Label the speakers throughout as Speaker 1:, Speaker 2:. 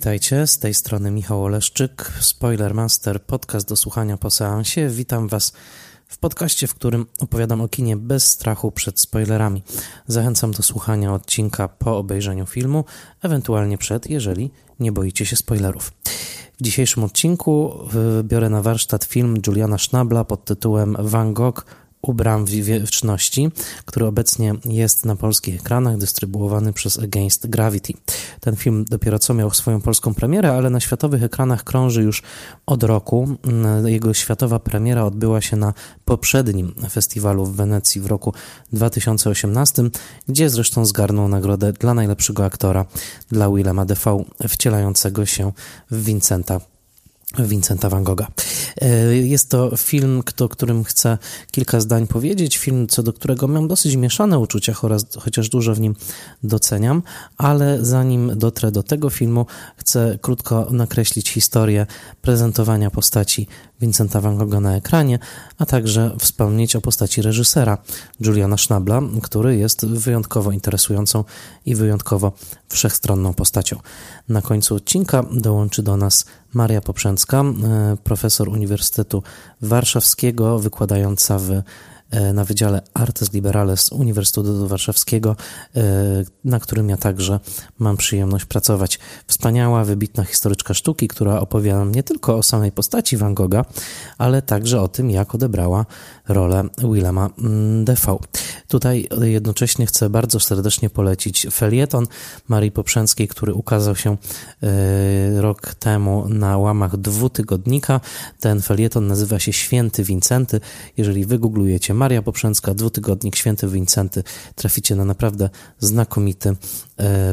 Speaker 1: Witajcie, z tej strony Michał Oleszczyk, Spoilermaster, podcast do słuchania po seansie. Witam Was w podcaście, w którym opowiadam o kinie bez strachu przed spoilerami. Zachęcam do słuchania odcinka po obejrzeniu filmu, ewentualnie przed, jeżeli nie boicie się spoilerów. W dzisiejszym odcinku biorę na warsztat film Juliana Schnabla pod tytułem Van Gogh u bram wieczności, który obecnie jest na polskich ekranach, dystrybuowany przez Against Gravity. Ten film dopiero co miał swoją polską premierę, ale na światowych ekranach krąży już od roku. Jego światowa premiera odbyła się na poprzednim festiwalu w Wenecji w roku 2018, gdzie zresztą zgarnął nagrodę dla najlepszego aktora dla Willema Dafoe, wcielającego się w Vincenta Vincenta van Gogha. E, jest to film, o którym chcę kilka zdań powiedzieć. Film, co do którego mam dosyć mieszane uczucia, chociaż dużo w nim doceniam, ale zanim dotrę do tego filmu, chcę krótko nakreślić historię prezentowania postaci Vincenta van Gogha na ekranie, a także wspomnieć o postaci reżysera Juliana Schnabla, który jest wyjątkowo interesującą i wyjątkowo wszechstronną postacią. Na końcu odcinka dołączy do nas Maria Poprzęcka, e, profesor Uniwersytetu Warszawskiego, wykładająca w na Wydziale Artes Liberales Uniwersytetu Warszawskiego, e, na którym ja także mam przyjemność pracować. Wspaniała, wybitna historyczka sztuki, która opowiada nie tylko o samej postaci Van Gogha, ale także o tym, jak odebrała rolę Willema mm, Defoe. Tutaj jednocześnie chcę bardzo serdecznie polecić felieton Marii Poprzęckiej, który ukazał się e, rok temu na łamach dwutygodnika. Ten felieton nazywa się Święty Wincenty. Jeżeli wygooglujecie Maria Poprzęcka, dwutygodnik Święty Wincenty, traficie na naprawdę znakomity,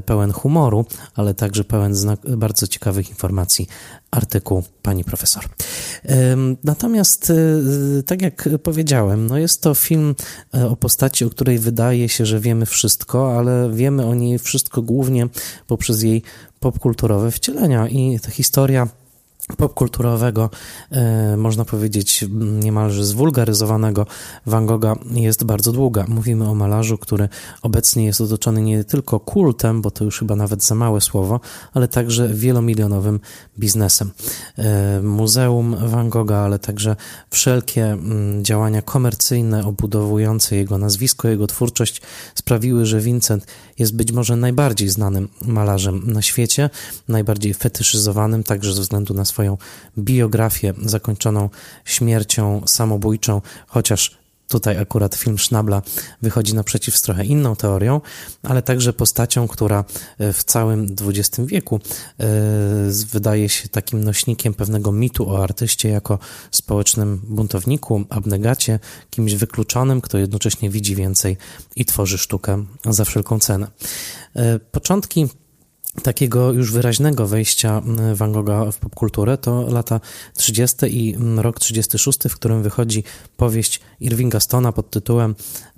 Speaker 1: pełen humoru, ale także pełen bardzo ciekawych informacji artykuł pani profesor. Natomiast, e, tak jak powiedziałem, no jest to film e, o postaci, o której wydaje się, że wiemy wszystko, ale wiemy o niej wszystko głównie poprzez jej popkulturowe wcielenia i ta historia popkulturowego, e, można powiedzieć niemalże zwulgaryzowanego Van Gogha jest bardzo długa. Mówimy o malarzu, który obecnie jest otoczony nie tylko kultem, bo to już chyba nawet za małe słowo, ale także wielomilionowym biznesem. E, muzeum Van Gogha, ale także wszelkie mm, działania komercyjne obudowujące jego nazwisko, jego twórczość sprawiły, że Vincent jest być może najbardziej znanym malarzem na świecie, najbardziej fetyszyzowanym także ze względu na swoją biografię zakończoną śmiercią samobójczą, chociaż Tutaj akurat film Schnabla wychodzi naprzeciw z trochę inną teorią, ale także postacią, która e, w całym XX wieku e, wydaje się takim nośnikiem pewnego mitu o artyście jako społecznym buntowniku, abnegacie, kimś wykluczonym, kto jednocześnie widzi więcej i tworzy sztukę za wszelką cenę. E, początki takiego już wyraźnego wejścia Van Gogha w popkulturę to lata 30. i rok 36, w którym wychodzi powieść Irvinga Stona pod tytułem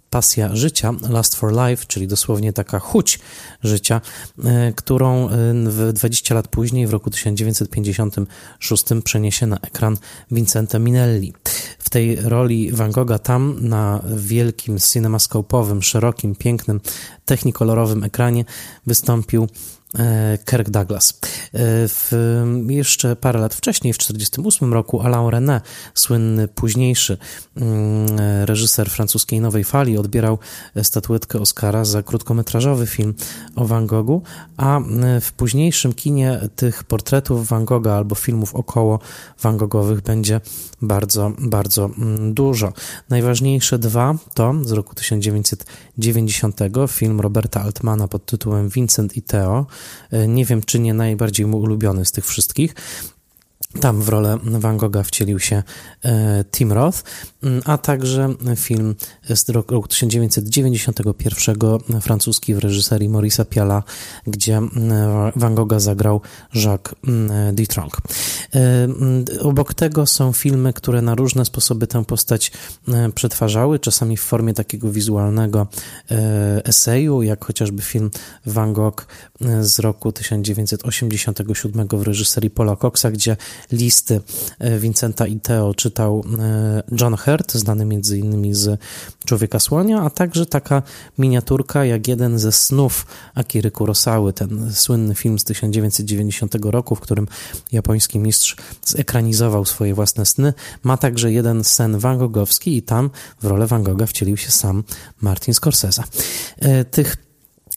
Speaker 1: pasja życia, Last for Life, czyli dosłownie taka chuć życia, e, którą 20 e, lat później, w roku 1956, przeniesie na ekran Vincente Minelli. W tej roli Van Gogha tam na wielkim cinemascope'owym, szerokim, pięknym, technikolorowym ekranie wystąpił Kirk Douglas. E, w, jeszcze parę lat wcześniej, w 1948 roku, Alain René, słynny późniejszy mm, reżyser francuskiej Nowej Fali, odbierał statuetkę Oscara za krótkometrażowy film o Van Goghu, a e, w późniejszym kinie tych portretów Van Gogha albo filmów około Van Goghowych będzie bardzo, bardzo mm, dużo. Najważniejsze dwa to z roku 1990 film Roberta Altmana pod tytułem Vincent i Theo, E, nie wiem, czy nie najbardziej ulubiony z tych wszystkich. Tam w rolę Van Gogha wcielił się e, Tim Roth, a także film z roku 1991 francuski w reżyserii Maurice'a Piala, gdzie Van Gogha zagrał Jacques Dutronc. E, obok tego są filmy, które na różne sposoby tę postać e, przetwarzały, czasami w formie takiego wizualnego eseju, jak chociażby film Van Gogh z roku 1987 w reżyserii Paula Coxa, gdzie listy Vincenta i Theo czytał John Hurt, znany innymi z Człowieka Słonia, a także taka miniaturka jak jeden ze snów Akiry Kurosawy, ten słynny film z 1990 roku, w którym japoński mistrz zekranizował swoje własne sny. Ma także jeden sen Van Gogowski i tam w rolę Van Gogha wcielił się sam Martin Scorsese. Tych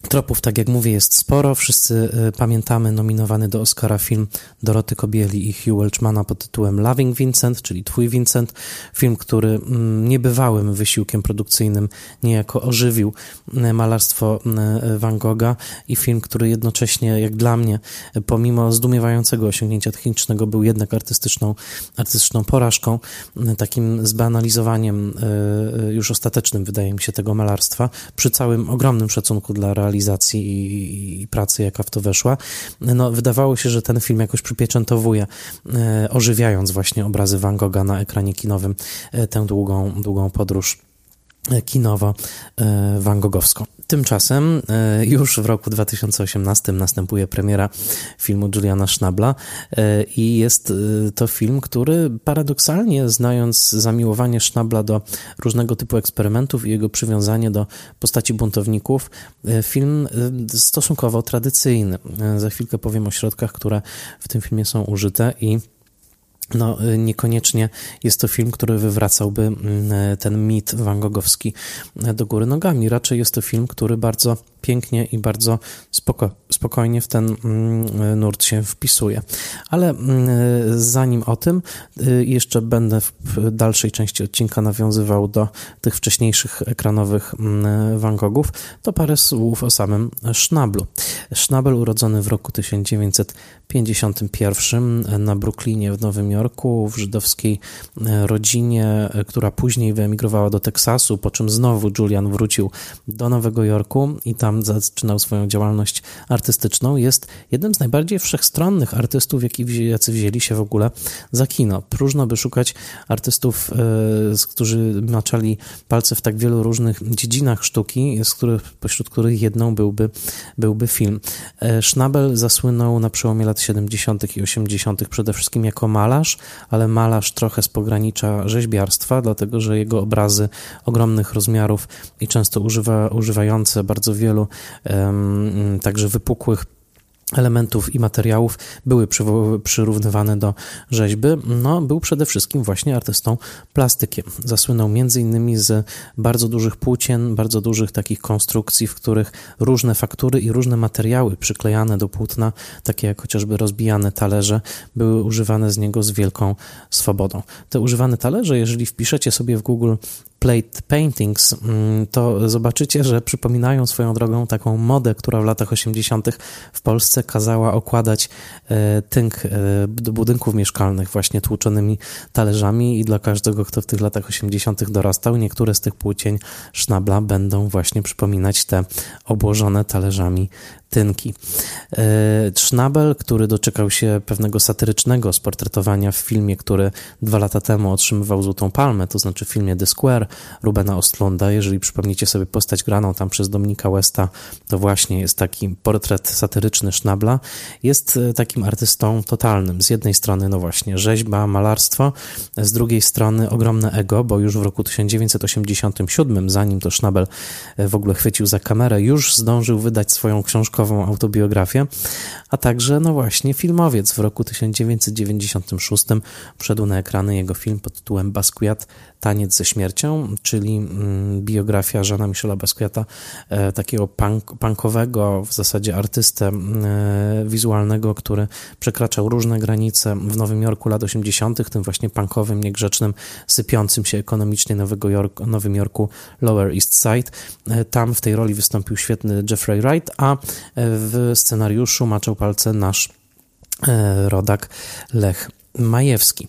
Speaker 1: Tropów, tak jak mówię, jest sporo. Wszyscy y, pamiętamy nominowany do Oscara film Doroty Kobieli i Hugh Welchmana pod tytułem Loving Vincent, czyli Twój Vincent. Film, który mm, niebywałym wysiłkiem produkcyjnym niejako ożywił y, malarstwo y, Van Gogha i film, który jednocześnie, jak dla mnie, pomimo zdumiewającego osiągnięcia technicznego, był jednak artystyczną, artystyczną porażką, takim zbanalizowaniem już ostatecznym, wydaje mi się, tego malarstwa, przy całym ogromnym szacunku dla realizacji realizacji i, i, pracy, jaka w to weszła, no, wydawało się, że ten film jakoś przypieczętowuje, e, ożywiając właśnie obrazy Van Gogha na ekranie kinowym, e, tę długą, długą podróż kinowo-van Gogowską. Tymczasem e, już w roku 2018 następuje premiera filmu Juliana Schnabla e, i jest e, to film, który paradoksalnie, znając zamiłowanie Schnabla do różnego typu eksperymentów i jego przywiązanie do postaci buntowników, film stosunkowo tradycyjny. Za chwilkę powiem o środkach, które w tym filmie są użyte i no, niekoniecznie jest to film, który wywracałby mm, ten mit Van Gogowski do góry nogami. Raczej jest to film, który bardzo pięknie i bardzo spoko, spokojnie w ten mm, nurt się wpisuje. Ale mm, zanim o tym, y, jeszcze będę w dalszej części odcinka nawiązywał do tych wcześniejszych ekranowych mm, Van Gogów, to parę słów o samym Schnablu. Schnabel urodzony w roku 1951 na Brooklynie w Nowym Jorku, w żydowskiej e, rodzinie, e, która później wyemigrowała do Teksasu, po czym znowu Julian wrócił do Nowego Jorku i tam tam zaczynał swoją działalność artystyczną, jest jednym z najbardziej wszechstronnych artystów, jacy wzięli się w ogóle za kino. Próżno by szukać artystów, e, którzy maczali palce w tak wielu różnych dziedzinach sztuki, z których, pośród których jedną byłby, byłby film. E, Schnabel zasłynął na przełomie lat 70. i 80. przede wszystkim jako malarz, ale malarz trochę z pogranicza rzeźbiarstwa, dlatego że jego obrazy ogromnych rozmiarów i często używa, używające bardzo wielu także wypukłych elementów i materiałów były przyrównywane do rzeźby, no, był przede wszystkim właśnie artystą plastykiem. Zasłynął między innymi z bardzo dużych płócien, bardzo dużych takich konstrukcji, w których różne faktury i różne materiały przyklejane do płótna, takie jak chociażby rozbijane talerze, były używane z niego z wielką swobodą. Te używane talerze, jeżeli wpiszecie sobie w Google plate paintings, mm, to zobaczycie, że przypominają swoją drogą taką modę, która w latach 80. w Polsce kazała okładać e, tynk e, do budynków mieszkalnych właśnie tłuczonymi talerzami i dla każdego, kto w tych latach 80. dorastał, niektóre z tych płócień sznabla będą właśnie przypominać te obłożone talerzami tynki. E, Schnabel, który doczekał się pewnego satyrycznego sportretowania w filmie, który dwa lata temu otrzymywał Złotą Palmę, to znaczy w filmie The Square Rubena Ostlunda. Jeżeli przypomnicie sobie postać graną tam przez Dominika Westa, to właśnie jest taki portret satyryczny Schnabla. Jest e, takim artystą totalnym. Z jednej strony, no właśnie, rzeźba, malarstwo, z drugiej strony ogromne ego, bo już w roku 1987, zanim to Schnabel e, w ogóle chwycił za kamerę, już zdążył wydać swoją książkę autobiografię, a także, no właśnie, filmowiec. W roku 1996 wszedł na ekrany jego film pod tytułem Basquiat Taniec ze śmiercią, czyli mm, biografia Żana Michela Basquiata, e, takiego punk, punkowego w zasadzie artystę e, wizualnego, który przekraczał różne granice w Nowym Jorku lat 80., tym właśnie punkowym, niegrzecznym, sypiącym się ekonomicznie Nowego Jorku, Nowym Jorku Lower East Side. E, tam w tej roli wystąpił świetny Jeffrey Wright, a w scenariuszu maczał palce nasz rodak Lech Majewski.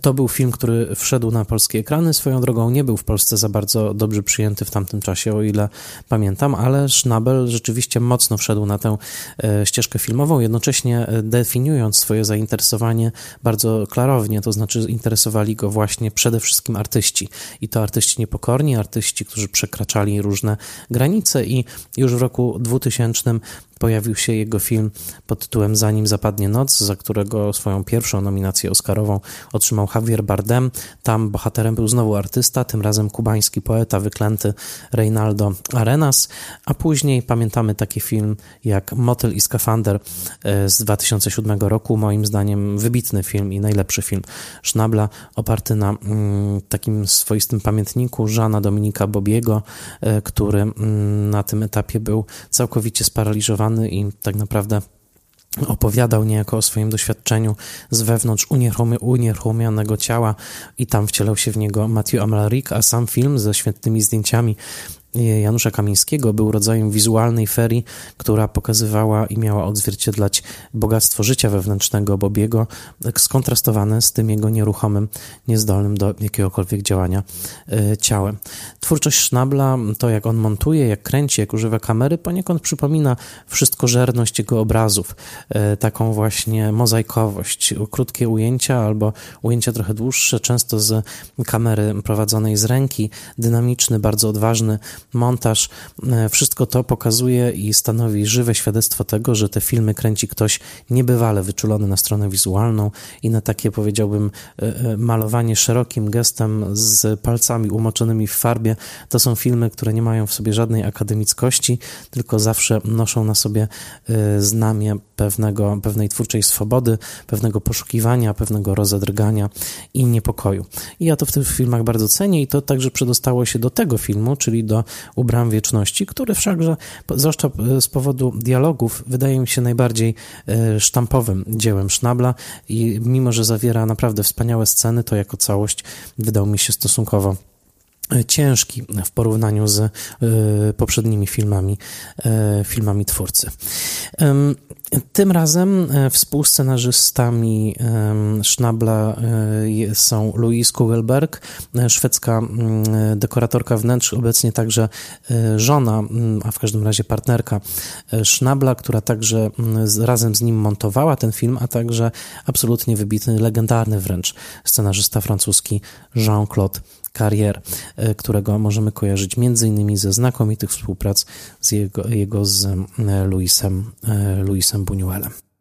Speaker 1: To był film, który wszedł na polskie ekrany. Swoją drogą nie był w Polsce za bardzo dobrze przyjęty w tamtym czasie, o ile pamiętam, ale Schnabel rzeczywiście mocno wszedł na tę e, ścieżkę filmową, jednocześnie e, definiując swoje zainteresowanie bardzo klarownie, to znaczy interesowali go właśnie przede wszystkim artyści. I to artyści niepokorni, artyści, którzy przekraczali różne granice i już w roku 2000 pojawił się jego film pod tytułem Zanim zapadnie noc, za którego swoją pierwszą nominację Oscarową otrzymał Javier Bardem. Tam bohaterem był znowu artysta, tym razem kubański poeta wyklęty Reynaldo Arenas, a później pamiętamy taki film jak Motel i skafander e, z 2007 roku, moim zdaniem wybitny film i najlepszy film Schnabla, oparty na mm, takim swoistym pamiętniku Żana Dominika Bobiego, e, który mm, na tym etapie był całkowicie sparaliżowany i tak naprawdę opowiadał niejako o swoim doświadczeniu z wewnątrz unieruchomionego ciała i tam wcielał się w niego Matthew Amalric, a sam film ze świetnymi zdjęciami Janusza Kamińskiego był rodzajem wizualnej ferii, która pokazywała i miała odzwierciedlać bogactwo życia wewnętrznego Bobiego, skontrastowane z tym jego nieruchomym, niezdolnym do jakiegokolwiek działania e, ciałem. Twórczość Schnabla, to jak on montuje, jak kręci, jak używa kamery, poniekąd przypomina wszystkożerność jego obrazów, e, taką właśnie mozaikowość, krótkie ujęcia albo ujęcia trochę dłuższe, często z kamery prowadzonej z ręki, dynamiczny, bardzo odważny montaż, e, wszystko to pokazuje i stanowi żywe świadectwo tego, że te filmy kręci ktoś niebywale wyczulony na stronę wizualną i na takie, powiedziałbym, e, e, malowanie szerokim gestem z palcami umoczonymi w farbie. To są filmy, które nie mają w sobie żadnej akademickości, tylko zawsze noszą na sobie znamię pewnego, pewnej twórczej swobody, pewnego poszukiwania, pewnego rozedrgania i niepokoju. I ja to w tych filmach bardzo cenię i to także przedostało się do tego filmu, czyli do u bram wieczności, który wszakże, zwłaszcza z powodu dialogów, wydaje mi się najbardziej e, sztampowym dziełem Schnabla i mimo, że zawiera naprawdę wspaniałe sceny, to jako całość wydał mi się stosunkowo e, ciężki w porównaniu z e, poprzednimi filmami, filmami twórcy. Tym razem e, współscenarzystami Schnabla e, są Louise Kugelberg, e, szwedzka dekoratorka wnętrz, obecnie także żona, a w każdym razie partnerka Schnabla, która także razem z nim montowała ten film, a także absolutnie wybitny, legendarny wręcz scenarzysta francuski Jean-Claude Carrier, e, którego możemy kojarzyć innymi ze znakomitych współprac z jego, jego z e, Luisem, e, Luisem Buñuelem.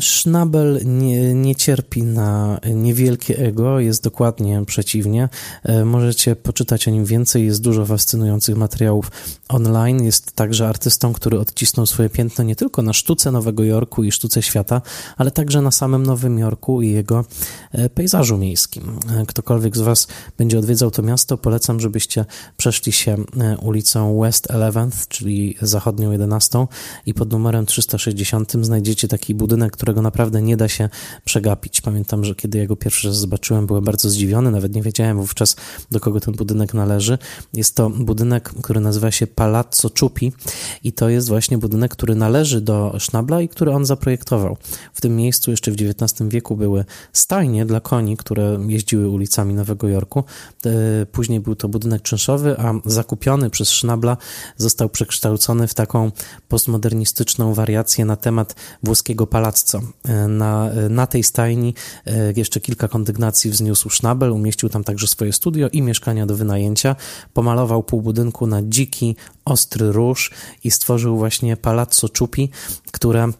Speaker 1: Schnabel nie, nie, cierpi na niewielkie ego, jest dokładnie przeciwnie. E, możecie poczytać o nim więcej, jest dużo fascynujących materiałów online. Jest także artystą, który odcisnął swoje piętno nie tylko na sztuce Nowego Jorku i sztuce świata, ale także na samym Nowym Jorku i jego e, pejzażu miejskim. E, ktokolwiek z Was będzie odwiedzał to miasto, polecam, żebyście przeszli się ulicą West 11, czyli zachodnią 11 i pod numerem 360 znajdziecie taki budynek, którego naprawdę nie da się przegapić. Pamiętam, że kiedy ja go pierwszy raz zobaczyłem, byłem bardzo zdziwiony, nawet nie wiedziałem wówczas, do kogo ten budynek należy. Jest to budynek, który nazywa się Palazzo Ciupi i to jest właśnie budynek, który należy do Schnabla i który on zaprojektował. W tym miejscu jeszcze w XIX wieku były stajnie dla koni, które jeździły ulicami Nowego Jorku. E, później był to budynek czynszowy, a zakupiony przez Schnabla został przekształcony w taką postmodernistyczną wariację na temat włoskiego pałacu E, na, na tej stajni e, jeszcze kilka kondygnacji wzniósł Schnabel, umieścił tam także swoje studio i mieszkania do wynajęcia. Pomalował pół budynku na dziki, ostry róż i stworzył właśnie Palazzo Ciupi, które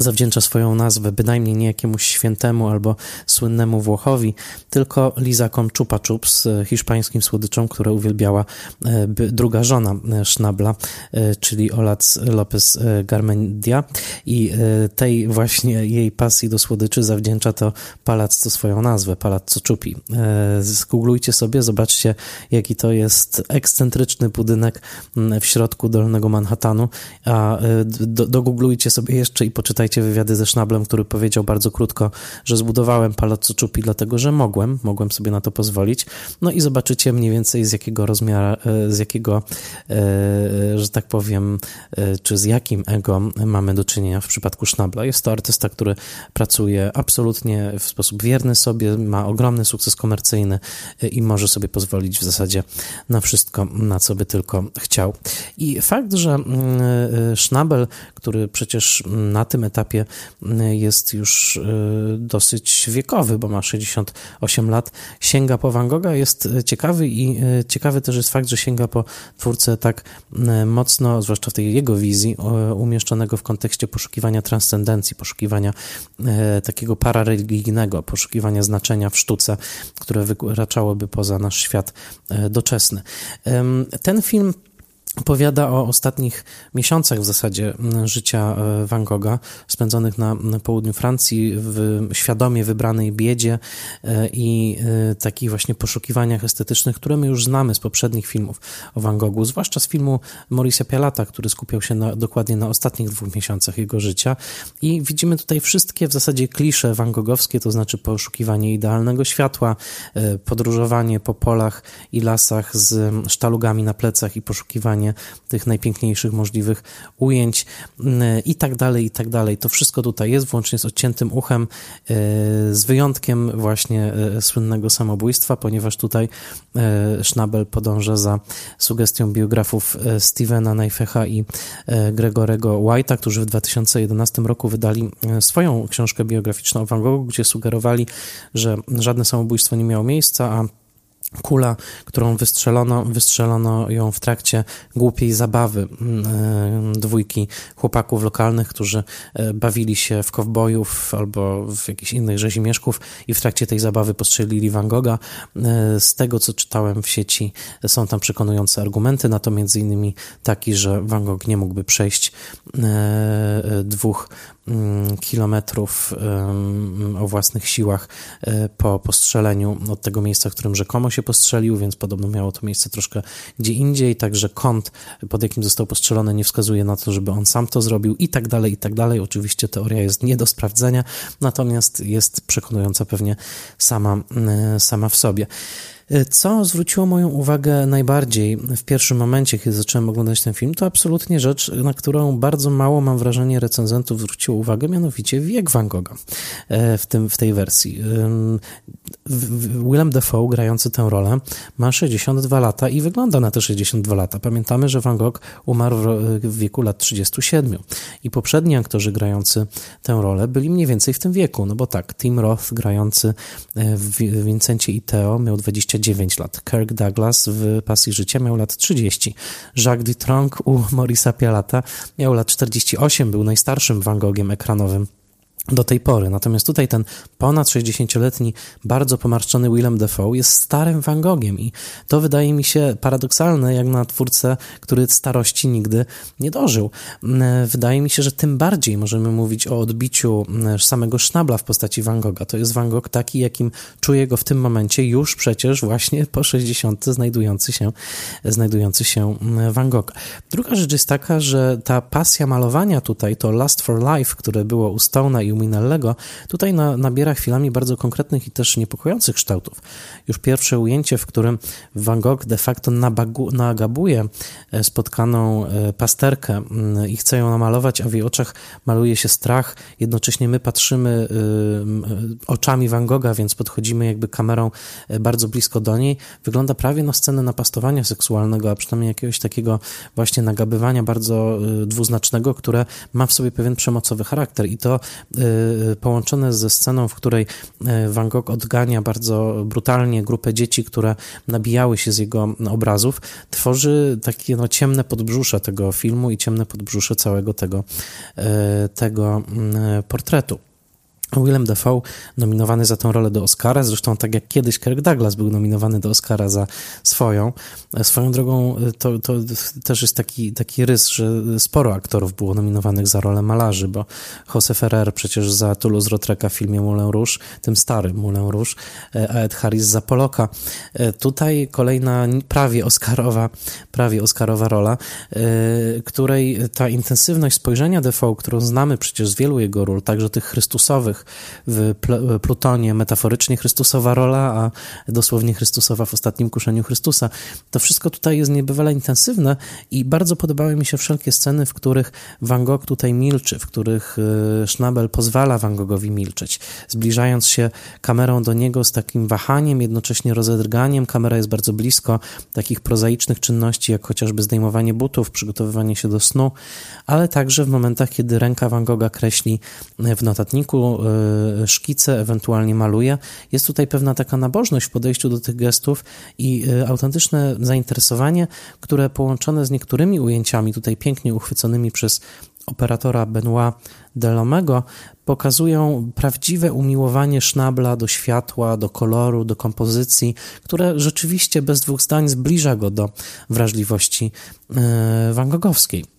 Speaker 1: zawdzięcza swoją nazwę bynajmniej nie jakiemuś świętemu albo słynnemu Włochowi, tylko lizakom Chupa Chups, e, hiszpańskim słodyczom, które uwielbiała e, druga żona e, Schnabla, czyli Olac Lopez Garmendia i tej właśnie jej pasji do słodyczy zawdzięcza to palazzo swoją nazwę, Palazzo Chupi. Zgooglujcie sobie, zobaczcie jaki to jest ekscentryczny budynek w środku Dolnego Manhattanu, a dogooglujcie sobie jeszcze i poczytajcie Pamiętajcie wywiady ze Schnablem, który powiedział bardzo krótko, że zbudowałem Palazzo Czupi dlatego, że mogłem, mogłem sobie na to pozwolić. No i zobaczycie mniej więcej z jakiego rozmiaru, e, z jakiego, e, że tak powiem, e, czy z jakim ego mamy do czynienia w przypadku Schnabla. Jest to artysta, który pracuje absolutnie w sposób wierny sobie, ma ogromny sukces komercyjny i może sobie pozwolić w zasadzie na wszystko, na co by tylko chciał. I fakt, że mm, Schnabel, który przecież na tym etapie etapie jest już dosyć wiekowy, bo ma 68 lat, sięga po Van Gogha, jest ciekawy i ciekawy też jest fakt, że sięga po twórcę tak mocno, zwłaszcza w tej jego wizji, umieszczonego w kontekście poszukiwania transcendencji, poszukiwania takiego parareligijnego, poszukiwania znaczenia w sztuce, które wykraczałoby poza nasz świat doczesny. Ten film opowiada o ostatnich miesiącach w zasadzie życia e, Van Gogha, spędzonych na, południu Francji, w świadomie wybranej biedzie e, i e, takich właśnie poszukiwaniach estetycznych, które my już znamy z poprzednich filmów o Van Goghu, zwłaszcza z filmu Mauricia Pialata, który skupiał się na, dokładnie na ostatnich dwóch miesiącach jego życia. I widzimy tutaj wszystkie w zasadzie klisze Van Goghowskie, to znaczy poszukiwanie idealnego światła, podróżowanie po polach i lasach z sztalugami na plecach i poszukiwanie tych najpiękniejszych możliwych ujęć mm, i tak dalej, i tak dalej. To wszystko tutaj jest, włącznie z odciętym uchem, e, z wyjątkiem właśnie e, słynnego samobójstwa, ponieważ tutaj Schnabel podąża za sugestią biografów Stevena Neifecha i Gregorego White'a, którzy w 2011 roku wydali swoją książkę biograficzną o Van Goghu, gdzie sugerowali, że żadne samobójstwo nie miało miejsca, a kula, którą wystrzelono, wystrzelono ją w trakcie głupiej zabawy mm, e, dwójki chłopaków lokalnych, którzy e, bawili się w kowbojów albo w jakichś innych rzezimieszków i w trakcie tej zabawy postrzelili Van Gogha. E, z tego, co czytałem w sieci, są tam przekonujące argumenty, na to między innymi taki, że Van Gogh nie mógłby przejść dwóch Mm, kilometrów o własnych siłach po postrzeleniu od tego miejsca, w którym rzekomo się postrzelił, więc podobno miało to miejsce troszkę gdzie indziej, także kąt, pod jakim został postrzelony, nie wskazuje na to, żeby on sam to zrobił i tak dalej, i tak dalej. Oczywiście teoria jest nie do sprawdzenia, natomiast jest przekonująca pewnie sama, e, sama w sobie. E, co zwróciło moją uwagę najbardziej w pierwszym momencie, kiedy zacząłem oglądać ten film, to absolutnie rzecz, na którą bardzo mało, mam wrażenie, recenzentów zwróciło uwagę, mianowicie wiek Van Gogha e, w, tym, w tej wersji. Willem Dafoe, grający tę rolę, ma 62 lata i wygląda na te 62 lata. Pamiętamy, że Van Gogh umarł w wieku lat 37 i poprzedni aktorzy grający tę rolę byli mniej więcej w tym wieku, no bo tak, Tim Roth grający e, w Vincencie i Theo miał 20 29 lat. Kirk Douglas w Pasji Życia miał lat 30. Jacques Dutronc u Maurisa Pialata miał lat 48, był najstarszym Van Gogiem ekranowym do tej pory. Natomiast tutaj ten ponad 60-letni, bardzo pomarszczony Willem Dafoe jest starym Van Gogiem i to wydaje mi się paradoksalne, jak na twórcę, który starości nigdy nie dożył. Mm, wydaje mi się, że tym bardziej możemy mówić o odbiciu mm, samego Schnabla w postaci Van Gogha. To jest Van Gogh taki, jakim czuję go w tym momencie, już przecież właśnie po 60 znajdujący się, znajdujący się mm, Van Gogh. Druga rzecz jest taka, że ta pasja malowania tutaj, to Last for Life, które było u Stone'a i Minellego, tutaj na, nabiera chwilami bardzo konkretnych i też niepokojących kształtów. Już pierwsze ujęcie, w którym Van Gogh de facto nabagu, nagabuje e, spotkaną e, pasterkę mm, i chce ją namalować, a w jej oczach maluje się strach. Jednocześnie my patrzymy e, oczami Van Gogha, więc podchodzimy jakby kamerą bardzo blisko do niej. Wygląda prawie na scenę napastowania seksualnego, a przynajmniej jakiegoś takiego właśnie nagabywania bardzo dwuznacznego, które ma w sobie pewien przemocowy charakter i to Y, połączone ze sceną, w której y, Van Gogh odgania bardzo brutalnie grupę dzieci, które nabijały się z jego obrazów, tworzy takie no, ciemne podbrzusze tego filmu i ciemne podbrzusze całego tego, y, tego mm, portretu. Willem Dafoe nominowany za tę rolę do Oscara, zresztą tak jak kiedyś Kirk Douglas był nominowany do Oscara za swoją. Swoją drogą to, to też jest taki, taki rys, że sporo aktorów było nominowanych za rolę malarzy, bo Jose Ferrer przecież za Toulouse-Lautrecha w filmie Moulin Rouge, tym starym Moulin Rouge, a Ed Harris za Poloka. Tutaj kolejna prawie Oscarowa, prawie Oscarowa rola, której ta intensywność spojrzenia Defoe, którą znamy przecież z wielu jego ról, także tych Chrystusowych, W Plutonie metaforycznie Chrystusowa rola, a dosłownie Chrystusowa w ostatnim kuszeniu Chrystusa. To wszystko tutaj jest niebywale intensywne i bardzo podobały mi się wszelkie sceny, w których Van Gogh tutaj milczy, w których y, Schnabel pozwala Van Goghowi milczeć, zbliżając się kamerą do niego z takim wahaniem, jednocześnie rozedrganiem. Kamera jest bardzo blisko takich prozaicznych czynności, jak chociażby zdejmowanie butów, przygotowywanie się do snu, ale także w momentach, kiedy ręka Van Gogha kreśli w notatniku szkice, ewentualnie maluje. Jest tutaj pewna taka nabożność w podejściu do tych gestów i y, autentyczne zainteresowanie, które połączone z niektórymi ujęciami, tutaj pięknie uchwyconymi przez operatora Benoit Delomego pokazują prawdziwe umiłowanie Schnabla do światła, do koloru, do kompozycji, które rzeczywiście bez dwóch zdań zbliża go do wrażliwości e, Van Goghowskiej.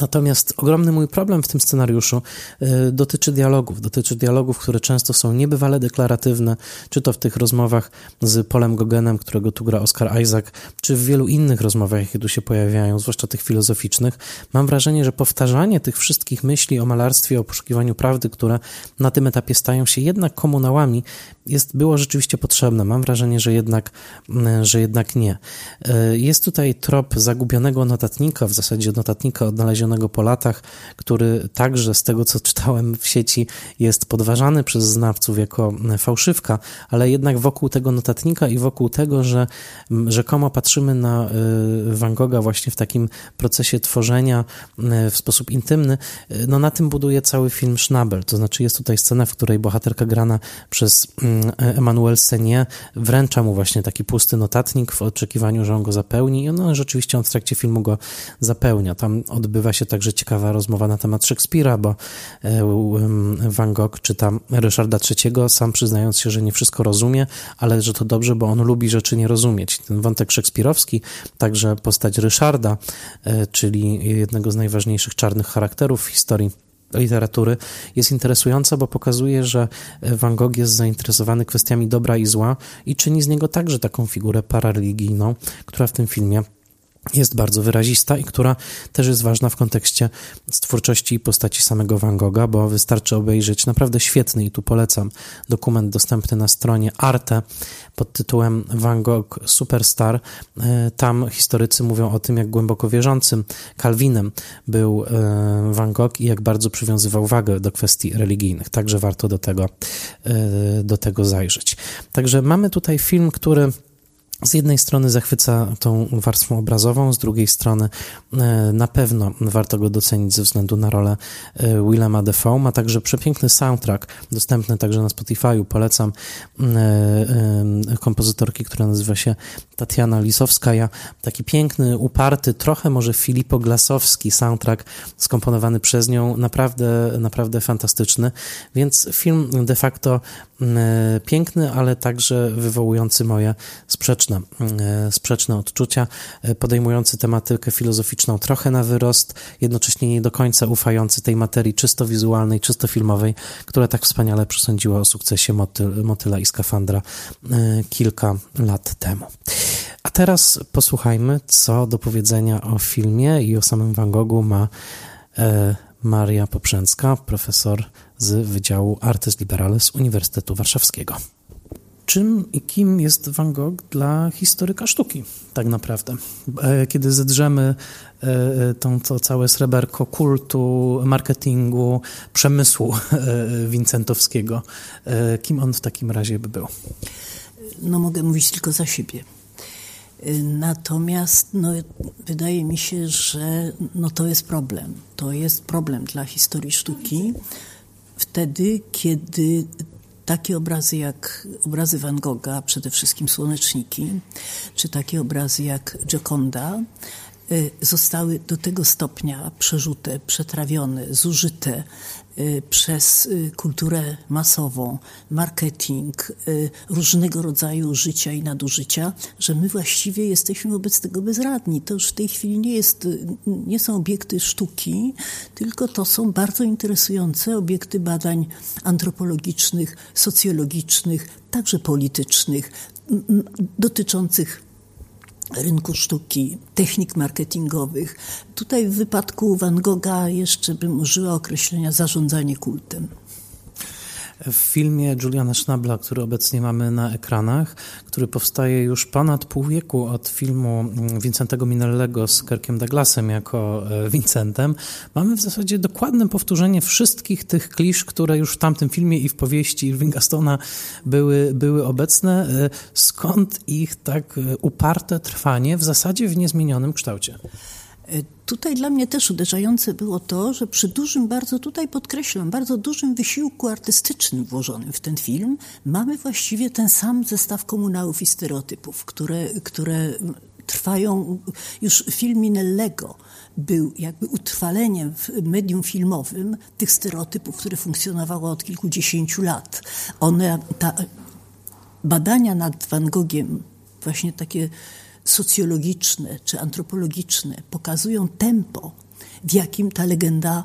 Speaker 1: Natomiast ogromny mój problem w tym scenariuszu y, dotyczy dialogów. Dotyczy dialogów, które często są niebywale deklaratywne, czy to w tych rozmowach z Polem Gogenem, którego tu gra Oscar Isaac, czy w wielu innych rozmowach, jakie tu się pojawiają, zwłaszcza tych filozoficznych. Mam wrażenie, że powtarzanie tych wszystkich myśli o malarstwie, o poszukiwaniu prawdy, które na tym etapie stają się jednak komunałami, jest, było rzeczywiście potrzebne. Mam wrażenie, że jednak, że jednak nie. Y, jest tutaj trop zagubionego notatnika, w zasadzie notatnika odnalezionego znalezionego po latach, który także z tego, co czytałem w sieci, jest podważany przez znawców jako fałszywka, ale jednak wokół tego notatnika i wokół tego, że rzekomo patrzymy na y, Van Gogha właśnie w takim procesie tworzenia y, w sposób intymny, y, no na tym buduje cały film Schnabel. To znaczy jest tutaj scena, w której bohaterka grana przez Emmanuel Senie wręcza mu właśnie taki pusty notatnik w oczekiwaniu, że on go zapełni i on rzeczywiście on w trakcie filmu go zapełnia. Tam odbywa odbywa się także ciekawa rozmowa na temat Szekspira, bo e, Van Gogh czyta Ryszarda III, sam przyznając się, że nie wszystko rozumie, ale że to dobrze, bo on lubi rzeczy nie rozumieć. Ten wątek szekspirowski, także postać Ryszarda, e, czyli jednego z najważniejszych czarnych charakterów w historii literatury jest interesująca, bo pokazuje, że Van Gogh jest zainteresowany kwestiami dobra i zła i czyni z niego także taką figurę parareligijną, która w tym filmie jest bardzo wyrazista i która też jest ważna w kontekście twórczości i postaci samego Van Gogha, bo wystarczy obejrzeć naprawdę świetny i tu polecam dokument dostępny na stronie Arte pod tytułem Van Gogh Superstar. E, tam historycy mówią o tym, jak głęboko wierzącym Calvinem był e, Van Gogh i jak bardzo przywiązywał wagę do kwestii religijnych. Także warto do tego, e, do tego zajrzeć. Także mamy tutaj film, który z jednej strony zachwyca tą warstwą obrazową, z drugiej strony e, na pewno warto go docenić ze względu na rolę e, Willema Dafoe. Ma także przepiękny soundtrack, dostępny także na Spotify'u. Polecam e, kompozytorki, która nazywa się Tatiana Lisowskaja. Taki piękny, uparty, trochę może Filipo Glasowski soundtrack skomponowany przez nią. Naprawdę, naprawdę fantastyczny. Więc film de facto piękny, ale także wywołujący moje sprzeczne sprzeczne, e, sprzeczne odczucia, e, podejmujący tematykę filozoficzną trochę na wyrost, jednocześnie nie do końca ufający tej materii czysto wizualnej, czysto filmowej, która tak wspaniale przesądziła o sukcesie motyl, Motyla i Skafandra e, kilka lat temu. A teraz posłuchajmy, co do powiedzenia o filmie i o samym Van Goghu ma Maria Poprzęcka, profesor z Wydziału Artes Liberales Uniwersytetu Warszawskiego czym i kim jest Van Gogh dla historyka sztuki, tak naprawdę. E, kiedy zedrzemy e, e, tą, to całe sreberko kultu, marketingu, przemysłu wincentowskiego, kim on w takim razie by był?
Speaker 2: No mogę mówić tylko za siebie. Natomiast no, wydaje mi się, że no, to jest problem. To jest problem dla historii sztuki wtedy, kiedy takie obrazy jak obrazy Van Gogha, przede wszystkim Słoneczniki, czy takie obrazy jak Gioconda, zostały do tego stopnia przerzute, przetrawione, zużyte Y, przez y, kulturę masową, marketing, y, różnego rodzaju życia i nadużycia, że my właściwie jesteśmy wobec tego bezradni. To już w tej chwili nie, jest, nie są obiekty sztuki, tylko to są bardzo interesujące obiekty badań antropologicznych, socjologicznych, także politycznych, dotyczących rynku sztuki, technik marketingowych. Tutaj w wypadku Van Gogha jeszcze bym użyła określenia zarządzanie kultem.
Speaker 1: W filmie Juliana Schnabla, który obecnie mamy na ekranach, który powstaje już ponad pół wieku od filmu Vincentego Minellego z Kirkiem Douglasem jako e, Vincentem, mamy w zasadzie dokładne powtórzenie wszystkich tych klisz, które już w tamtym filmie i w powieści Irvinga Stona były, były obecne. E, skąd ich tak e, uparte trwanie w zasadzie w niezmienionym kształcie?
Speaker 2: Tutaj dla mnie też uderzające było to, że przy dużym, bardzo tutaj podkreślam, bardzo dużym wysiłku artystycznym włożonym w ten film, mamy właściwie ten sam zestaw komunałów i stereotypów, które, które trwają, już film Minellego był jakby utrwaleniem w medium filmowym tych stereotypów, które funkcjonowały od kilkudziesięciu lat. One, ta, badania nad Van Gogiem, właśnie takie socjologiczne czy antropologiczne pokazują tempo, w jakim ta legenda,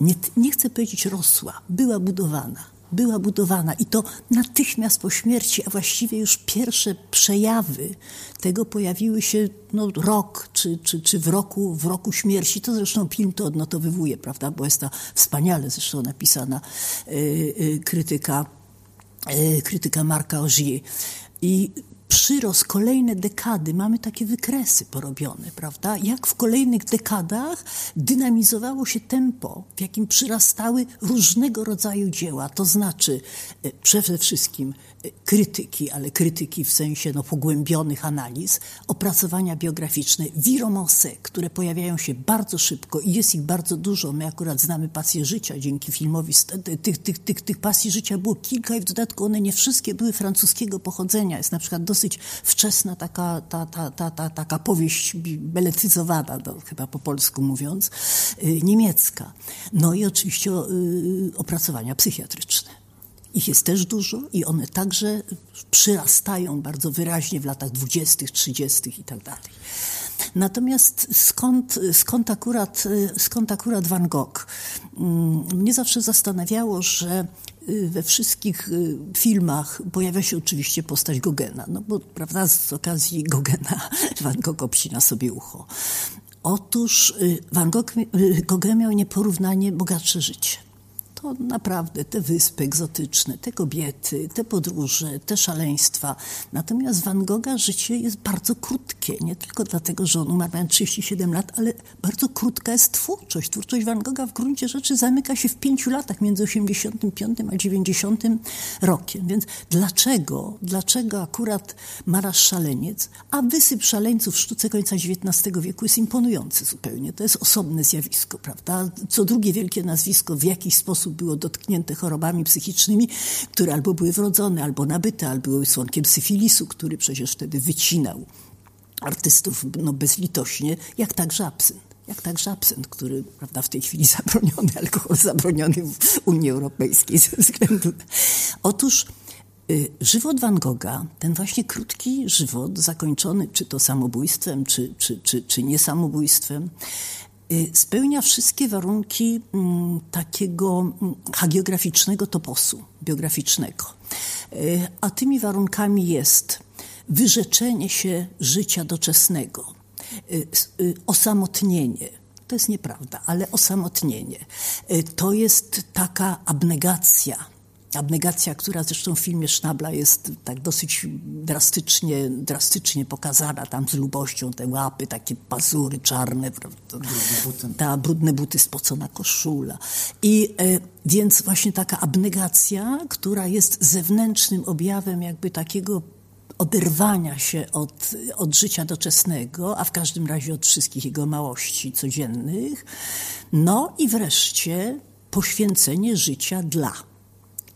Speaker 2: nie, nie chcę powiedzieć rosła, była budowana. Była budowana i to natychmiast po śmierci, a właściwie już pierwsze przejawy tego pojawiły się no, rok czy, czy, czy w, roku, w roku śmierci. To zresztą film to odnotowywuje, prawda, bo jest ta wspaniale zresztą napisana y, y, krytyka, y, krytyka Marka Ogier. I przyrost, kolejne dekady, mamy takie wykresy porobione, prawda? Jak w kolejnych dekadach dynamizowało się tempo, w jakim przyrastały różnego rodzaju dzieła, to znaczy e, przede wszystkim krytyki, ale krytyki w sensie no, pogłębionych analiz, opracowania biograficzne, wiromose, które pojawiają się bardzo szybko i jest ich bardzo dużo. My akurat znamy pasję życia dzięki filmowi. Tych, tych, tych, tych pasji życia było kilka i w dodatku one nie wszystkie były francuskiego pochodzenia. Jest na przykład dosyć wczesna taka, ta, ta, ta, ta, taka powieść beletyzowana, no, chyba po polsku mówiąc, y, niemiecka. No i oczywiście y, opracowania psychiatryczne. Ich jest też dużo i one także przyrastają bardzo wyraźnie w latach dwudziestych, trzydziestych i tak dalej. Natomiast skąd, skąd, akurat, skąd akurat Van Gogh? Mm, mnie zawsze zastanawiało, że y, we wszystkich y, filmach pojawia się oczywiście postać Gogena, no bo prawda, z okazji Gogena Van Gogh obcina sobie ucho. Otóż y, Van Gogh, Gauguin miał nieporównanie bogatsze życie to naprawdę te wyspy egzotyczne, te kobiety, te podróże, te szaleństwa. Natomiast Van Gogha życie jest bardzo krótkie, nie tylko dlatego, że on umarł mając 37 lat, ale bardzo krótka jest twórczość. Twórczość Van Gogha w gruncie rzeczy zamyka się w pięciu latach między 85 a 90 rokiem. Więc dlaczego, dlaczego akurat Marasz Szaleniec, a wysyp szaleńców w sztuce końca XIX wieku jest imponujący zupełnie. To jest osobne zjawisko, prawda? Co drugie wielkie nazwisko w jakiś sposób było dotknięte chorobami psychicznymi, które albo były wrodzone, albo nabyte, albo były słonkiem syfilisu, który przecież wtedy wycinał artystów no, bezlitośnie, jak także absynt. Jak także absynt, który prawda, w tej chwili zabroniony, alkohol zabroniony w Unii Europejskiej ze względu. Otóż y, żywot Van Gogha, ten właśnie krótki żywot, zakończony czy to samobójstwem, czy, czy, czy, czy niesamobójstwem, spełnia wszystkie warunki mm, takiego mm, hagiograficznego toposu biograficznego. Y, a tymi warunkami jest wyrzeczenie się życia doczesnego, y, osamotnienie. To jest nieprawda, ale osamotnienie. To jest taka abnegacja Abnegacja, która zresztą w filmie Sznabla jest tak dosyć drastycznie, drastycznie pokazana, tam z lubością, te łapy, takie pazury czarne, brudne buty. ta brudne buty, spocona koszula. I e, więc właśnie taka abnegacja, która jest zewnętrznym objawem jakby takiego oderwania się od, od życia doczesnego, a w każdym razie od wszystkich jego małości codziennych. No i wreszcie poświęcenie życia dla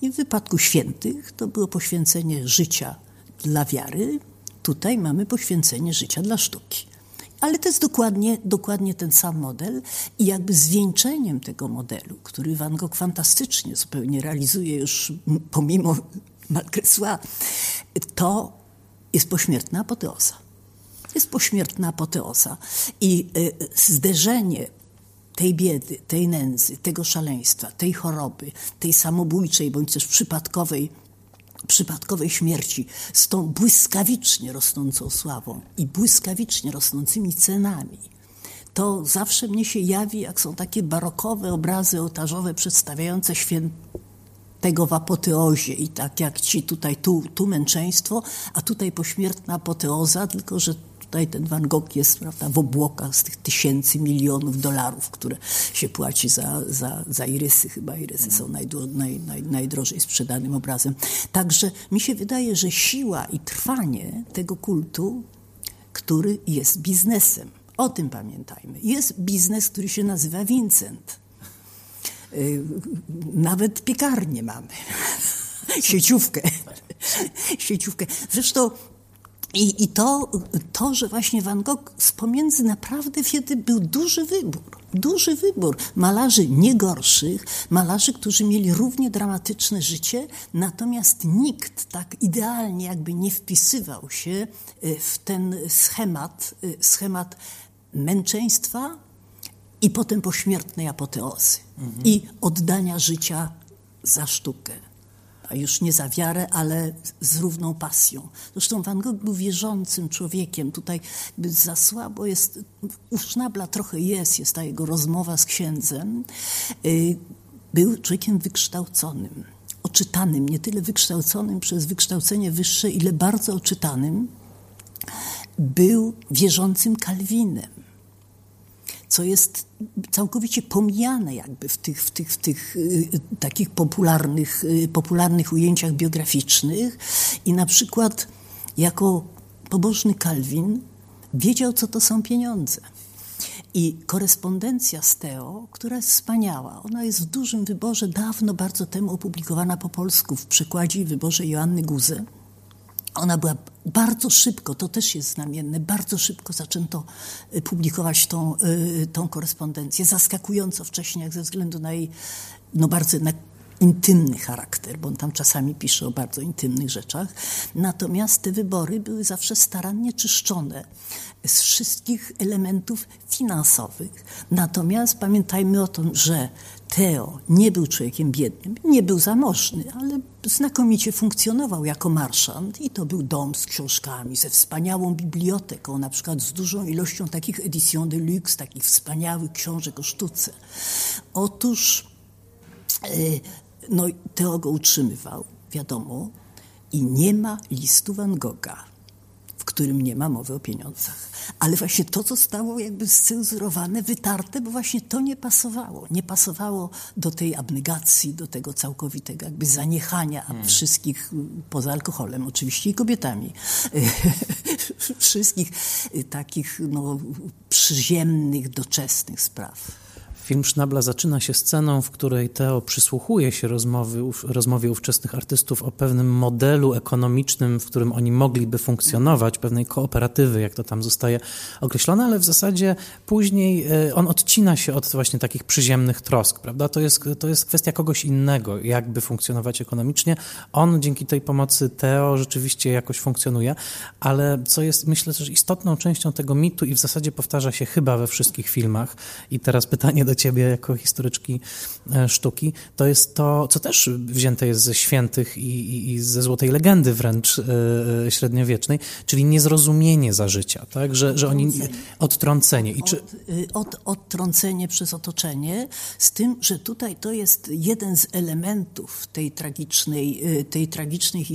Speaker 2: i w wypadku świętych to było poświęcenie życia dla wiary, tutaj mamy poświęcenie życia dla sztuki. Ale to jest dokładnie, dokładnie ten sam model i jakby zwieńczeniem tego modelu, który Van Gogh fantastycznie zupełnie realizuje już pomimo Malgresła, to jest pośmiertna apoteoza. Jest pośmiertna apoteoza i y, zderzenie tej biedy, tej nędzy, tego szaleństwa, tej choroby, tej samobójczej bądź też przypadkowej, przypadkowej śmierci z tą błyskawicznie rosnącą sławą i błyskawicznie rosnącymi cenami, to zawsze mnie się jawi, jak są takie barokowe obrazy ołtarzowe przedstawiające świę... tego w apoteozie i tak jak ci tutaj, tu, tu męczeństwo, a tutaj pośmiertna apoteoza, tylko że tutaj ten Van Gogh jest prawda, w obłokach z tych tysięcy, milionów dolarów, które się płaci za, za, za irysy. Chyba irysy są najdro, naj, naj, najdrożej sprzedanym obrazem. Także mi się wydaje, że siła i trwanie tego kultu, który jest biznesem. O tym pamiętajmy. Jest biznes, który się nazywa Vincent. Y, nawet piekarnię mamy. Sieciówkę. Sieciówkę. Zresztą i, I to, to, że właśnie Van Gogh z pomiędzy naprawdę wtedy był duży wybór. Duży wybór malarzy nie gorszych, malarzy, którzy mieli równie dramatyczne życie, natomiast nikt tak idealnie jakby nie wpisywał się y, w ten schemat, y, schemat męczeństwa i potem pośmiertnej apoteozy mhm. i oddania życia za sztukę już nie za wiarę, ale z równą pasją. Zresztą Van Gogh był wierzącym człowiekiem. Tutaj za słabo jest, u Sznabla trochę jest, jest ta jego rozmowa z księdzem. Y, był człowiekiem wykształconym, oczytanym, nie tyle wykształconym przez wykształcenie wyższe, ile bardzo oczytanym. Był wierzącym Kalwinem co jest całkowicie pomijane jakby w tych, w tych, w tych y, takich popularnych, y, popularnych ujęciach biograficznych i na przykład jako pobożny Kalwin wiedział, co to są pieniądze. I korespondencja z Teo, która jest wspaniała, ona jest w dużym wyborze, dawno, bardzo temu opublikowana po polsku w przekładzie i wyborze Joanny Guze. Ona była bardzo szybko, to też jest znamienne, bardzo szybko zaczęto y, publikować tą, y, tą korespondencję, zaskakująco wcześnie, jak ze względu na jej no bardzo intymny charakter, bo on tam czasami pisze o bardzo intymnych rzeczach. Natomiast te wybory były zawsze starannie czyszczone z wszystkich elementów finansowych. Natomiast pamiętajmy o tym, że Teo nie był człowiekiem biednym, nie był zamożny, ale znakomicie funkcjonował jako marszant i to był dom z książkami, ze wspaniałą biblioteką, na przykład z dużą ilością takich edition de luxe, takich wspaniałych książek o sztuce. Otóż e, no, Teo go utrzymywał, wiadomo, i nie ma listu Van Gogha którym nie ma mowy o pieniądzach. Ale właśnie to zostało jakby scenzurowane, wytarte, bo właśnie to nie pasowało. Nie pasowało do tej abnegacji, do tego całkowitego jakby zaniechania hmm. wszystkich, poza alkoholem oczywiście i kobietami, wszystkich takich no, przyziemnych, doczesnych spraw.
Speaker 1: Film Sznabla zaczyna się sceną, w której Teo przysłuchuje się rozmowy, rozmowie ówczesnych artystów o pewnym modelu ekonomicznym, w którym oni mogliby funkcjonować, pewnej kooperatywy, jak to tam zostaje określone, ale w zasadzie później e, on odcina się od właśnie takich przyziemnych trosk, prawda? To jest, to jest kwestia kogoś innego, jakby funkcjonować ekonomicznie. On dzięki tej pomocy Teo rzeczywiście jakoś funkcjonuje, ale co jest, myślę, też istotną częścią tego mitu i w zasadzie powtarza się chyba we wszystkich filmach. I teraz pytanie do ciebie jako historyczki e, sztuki, to jest to, co też wzięte jest ze świętych i, i, i ze złotej legendy wręcz e, średniowiecznej, czyli niezrozumienie za życia, tak? że, że oni odtrącenie. I czy...
Speaker 2: od, y, od, odtrącenie przez otoczenie, z tym, że tutaj to jest jeden z elementów tej tragicznej, y, tej tragicznej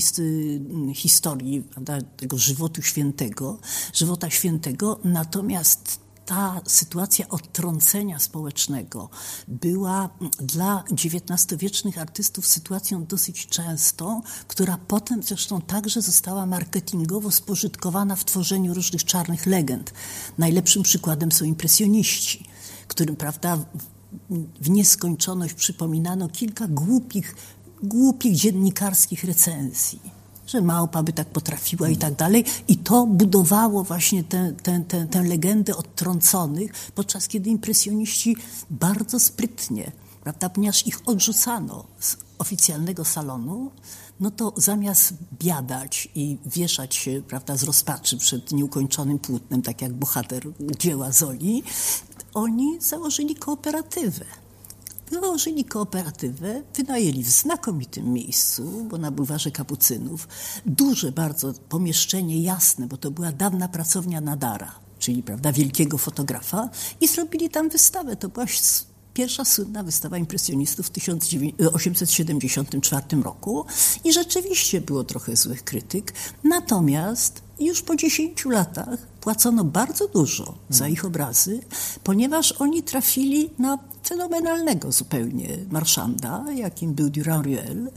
Speaker 2: historii, prawda, tego żywotu świętego, żywota świętego, natomiast ta sytuacja odtrącenia społecznego była dla XIX-wiecznych artystów sytuacją dosyć częstą, która potem zresztą także została marketingowo spożytkowana w tworzeniu różnych czarnych legend. Najlepszym przykładem są impresjoniści, którym, prawda, w nieskończoność przypominano kilka głupich, głupich dziennikarskich recenzji że małpa by tak potrafiła i tak dalej. I to budowało właśnie tę, tę, tę, tę legendę odtrąconych, podczas kiedy impresjoniści bardzo sprytnie, prawda, ponieważ ich odrzucano z oficjalnego salonu, no to zamiast biadać i wieszać się prawda, z rozpaczy przed nieukończonym płótnem, tak jak bohater dzieła Zoli, oni założyli kooperatywę. Założyli kooperatywę, wynajęli w znakomitym miejscu, bo na bulwarze Kapucynów, duże bardzo pomieszczenie jasne, bo to była dawna pracownia Nadara, czyli prawda, wielkiego fotografa i zrobili tam wystawę. To była pierwsza słynna wystawa impresjonistów w 1874 roku i rzeczywiście było trochę złych krytyk. Natomiast już po 10 latach płacono bardzo dużo za ich obrazy, ponieważ oni trafili na fenomenalnego zupełnie. Marszanda, jakim był Durand-Ruel,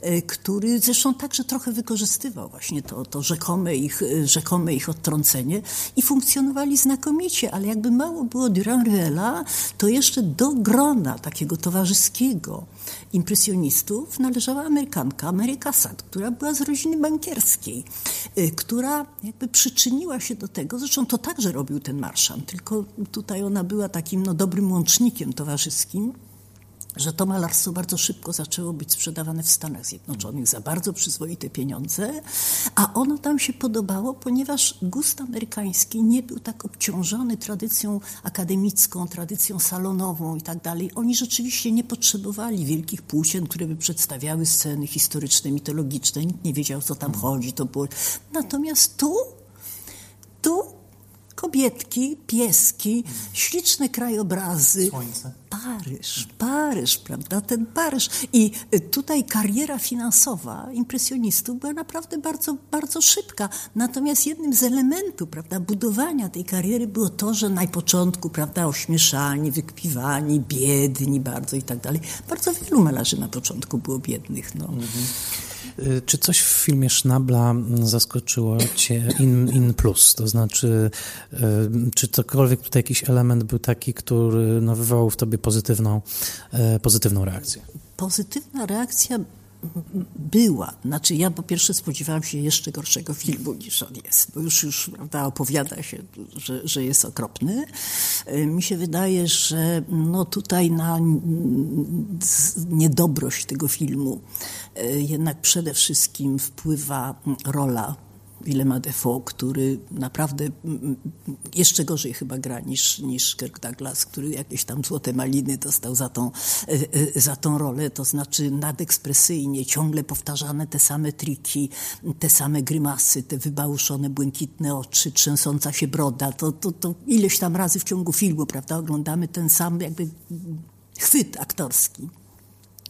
Speaker 2: e, który zresztą także trochę wykorzystywał właśnie to, to rzekome, ich, e, rzekome ich odtrącenie i funkcjonowali znakomicie, ale jakby mało było Durand-Ruela, to jeszcze do grona takiego towarzyskiego impresjonistów należała Amerykanka Mary Cassatt, która była z rodziny bankierskiej, e, która jakby przyczyniła się do tego, zresztą to także robił ten marszant, tylko tutaj ona była takim no, dobrym łącznikiem towarzyskim, że to malarstwo bardzo szybko zaczęło być sprzedawane w Stanach Zjednoczonych za bardzo przyzwoite pieniądze, a ono tam się podobało, ponieważ gust amerykański nie był tak obciążony tradycją akademicką, tradycją salonową i tak dalej. Oni rzeczywiście nie potrzebowali wielkich płócien, które by przedstawiały sceny historyczne, mitologiczne. Nikt nie wiedział, co tam chodzi. To było... Natomiast tu, kobietki, pieski, śliczne krajobrazy.
Speaker 1: Słońce.
Speaker 2: Paryż, Paryż, prawda? Ten Paryż. I tutaj kariera finansowa impresjonistów była naprawdę bardzo, bardzo szybka. Natomiast jednym z elementów, prawda, budowania tej kariery było to, że na początku, prawda, ośmieszani, wykpiwani, biedni bardzo i tak dalej. Bardzo wielu malarzy na początku było biednych, no. Mhm.
Speaker 1: Y, czy coś w filmie Sznabla zaskoczyło Cię in, in plus? To znaczy, y, czy cokolwiek tutaj jakiś element był taki, który no, wywołał w Tobie pozytywną, y, pozytywną reakcję?
Speaker 2: Pozytywna reakcja była. Znaczy ja po pierwsze spodziewałam się jeszcze gorszego filmu niż on jest, bo już, już prawda, opowiada się, że, że jest okropny. Mi się wydaje, że no tutaj na niedobrość tego filmu jednak przede wszystkim wpływa rola Willema Defoe, który naprawdę jeszcze gorzej chyba gra niż, niż Kirk Douglas, który jakieś tam złote maliny dostał za tą, e, e, za tą rolę, to znaczy nadekspresyjnie, ciągle powtarzane te same triki, te same grymasy, te wybałuszone, błękitne oczy, trzęsąca się broda, to, to, to ileś tam razy w ciągu filmu, prawda, oglądamy ten sam jakby chwyt aktorski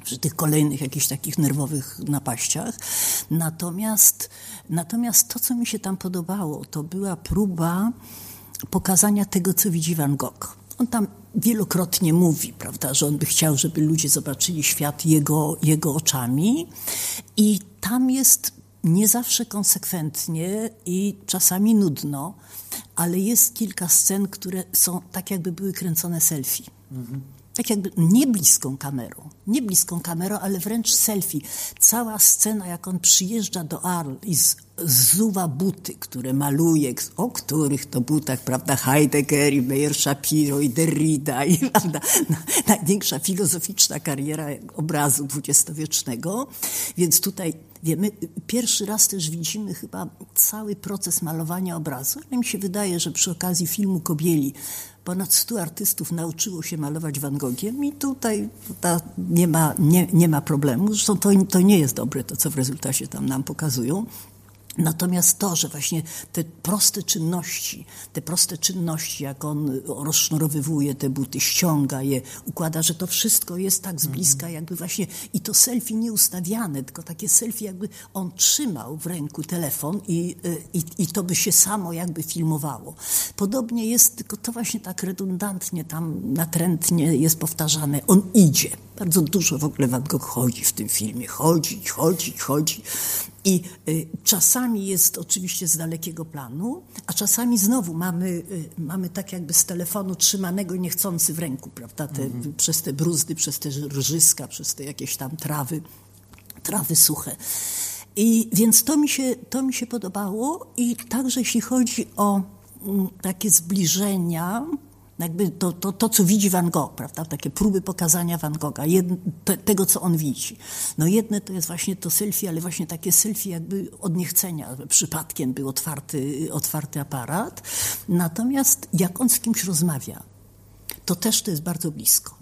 Speaker 2: przy tych kolejnych jakichś takich nerwowych napaściach. Natomiast, natomiast to, co mi się tam podobało, to była próba pokazania tego, co widzi Van Gogh. On tam wielokrotnie mówi, prawda, że on by chciał, żeby ludzie zobaczyli świat jego, jego oczami i tam jest nie zawsze konsekwentnie i czasami nudno, ale jest kilka scen, które są tak, jakby były kręcone selfie. Mhm tak jakby nie bliską kamerą, nie kamerą, ale wręcz selfie. Cała scena, jak on przyjeżdża do Arl i z, zuwa buty, które maluje, o których to butach, prawda, Heidegger i Meyer Shapiro i Derrida i prawda, największa filozoficzna kariera obrazu dwudziestowiecznego, więc tutaj wiemy, pierwszy raz też widzimy chyba cały proces malowania obrazu, ale mi się wydaje, że przy okazji filmu Kobieli ponad 100 artystów nauczyło się malować Van Gogiem i tutaj ta, nie, ma, nie, nie ma problemu. Zresztą to, to nie jest dobre, to co w rezultacie tam nam pokazują. Natomiast to, że właśnie te proste czynności, te proste czynności, jak on rozsznurowywuje te buty, ściąga je, układa, że to wszystko jest tak z bliska, jakby właśnie i to selfie nie ustawiane, tylko takie selfie, jakby on trzymał w ręku telefon i, i, i to by się samo jakby filmowało. Podobnie jest, tylko to właśnie tak redundantnie tam natrętnie jest powtarzane. On idzie. Bardzo dużo w ogóle Van Gogh chodzi w tym filmie. Chodzi, chodzi, chodzi. I y, czasami jest oczywiście z dalekiego planu, a czasami znowu mamy, y, mamy tak jakby z telefonu trzymanego niechcący w ręku, prawda? Te, mhm. Przez te bruzdy, przez te rżyska, przez te jakieś tam trawy, trawy suche. I więc to mi się, to mi się podobało i także jeśli chodzi o mm, takie zbliżenia, jakby to, to, to, co widzi Van Gogh, prawda? Takie próby pokazania Van Gogha, te, tego, co on widzi. No jedne to jest właśnie to selfie, ale właśnie takie selfie jakby od niechcenia. Przypadkiem był otwarty, otwarty aparat. Natomiast jak on z kimś rozmawia, to też to jest bardzo blisko.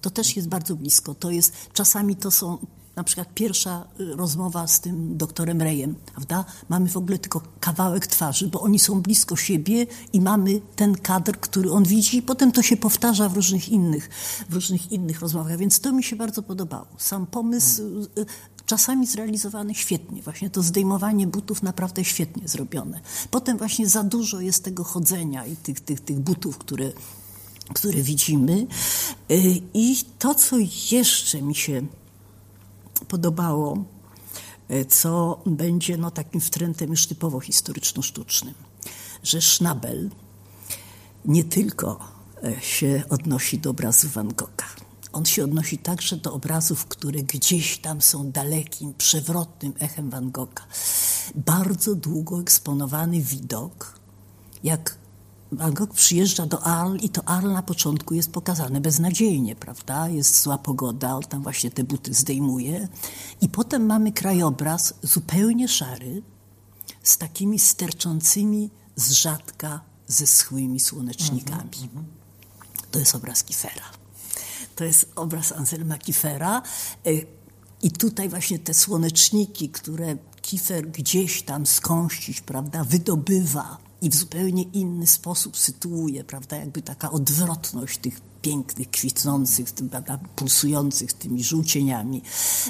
Speaker 2: To też jest bardzo blisko. To jest, czasami to są na przykład pierwsza y, rozmowa z tym doktorem Rejem, prawda? Mamy w ogóle tylko kawałek twarzy, bo oni są blisko siebie i mamy ten kadr, który on widzi i potem to się powtarza w różnych innych, w różnych innych rozmowach, więc to mi się bardzo podobało. Sam pomysł y, czasami zrealizowany świetnie. Właśnie to zdejmowanie butów naprawdę świetnie zrobione. Potem właśnie za dużo jest tego chodzenia i tych, tych, tych butów, które, które widzimy. Y, I to, co jeszcze mi się podobało, y, co będzie no, takim wtrętem już typowo historyczno-sztucznym, że Schnabel nie tylko y, się odnosi do obrazu Van Gogha, on się odnosi także do obrazów, które gdzieś tam są dalekim, przewrotnym echem Van Gogha. Bardzo długo eksponowany widok, jak Van Gogh przyjeżdża do Arles i to Arles na początku jest pokazane beznadziejnie, prawda? Jest zła pogoda, on tam właśnie te buty zdejmuje. I potem mamy krajobraz zupełnie szary, z takimi sterczącymi z rzadka zeschłymi słonecznikami. Mm -hmm. To jest obraz Kiefera. To jest obraz Anselma Kiefera. Y, I tutaj właśnie te słoneczniki, które Kiefer gdzieś tam skąścić, prawda, wydobywa i w zupełnie inny sposób sytuuje, prawda, jakby taka odwrotność tych pięknych, kwitnących, pulsujących tymi żółcieniami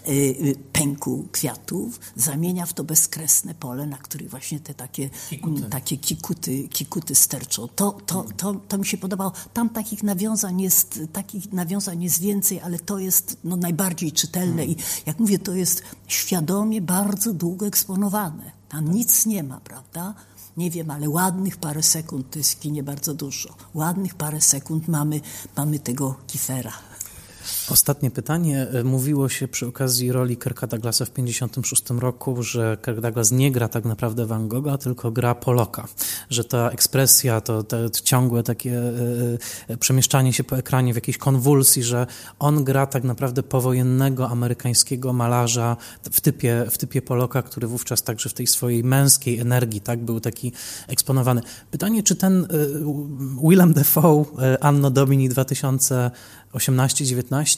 Speaker 2: y, y, pęku kwiatów, zamienia w to bezkresne pole, na których właśnie te takie kikuty, takie kikuty, kikuty sterczą. To, to, to, to mi się podobało. Tam takich nawiązań jest, takich nawiązań jest więcej, ale to jest no, najbardziej czytelne i jak mówię, to jest świadomie bardzo długo eksponowane. Tam nic nie ma, prawda? Nie wiem, ale ładnych parę sekund, to jest w kinie bardzo dużo. Ładnych parę sekund mamy, mamy tego kifera.
Speaker 1: Ostatnie pytanie. Mówiło się przy okazji roli Kirka Douglasa w 1956 roku, że Kirk Douglas nie gra tak naprawdę Van Gogha, tylko gra Poloka. Że ta ekspresja, to te ciągłe takie y, przemieszczanie się po ekranie w jakiejś konwulsji, że on gra tak naprawdę powojennego amerykańskiego malarza w typie, w typie Poloka, który wówczas także w tej swojej męskiej energii tak był taki eksponowany. Pytanie, czy ten y, Willem Dafoe Anno Domini 2000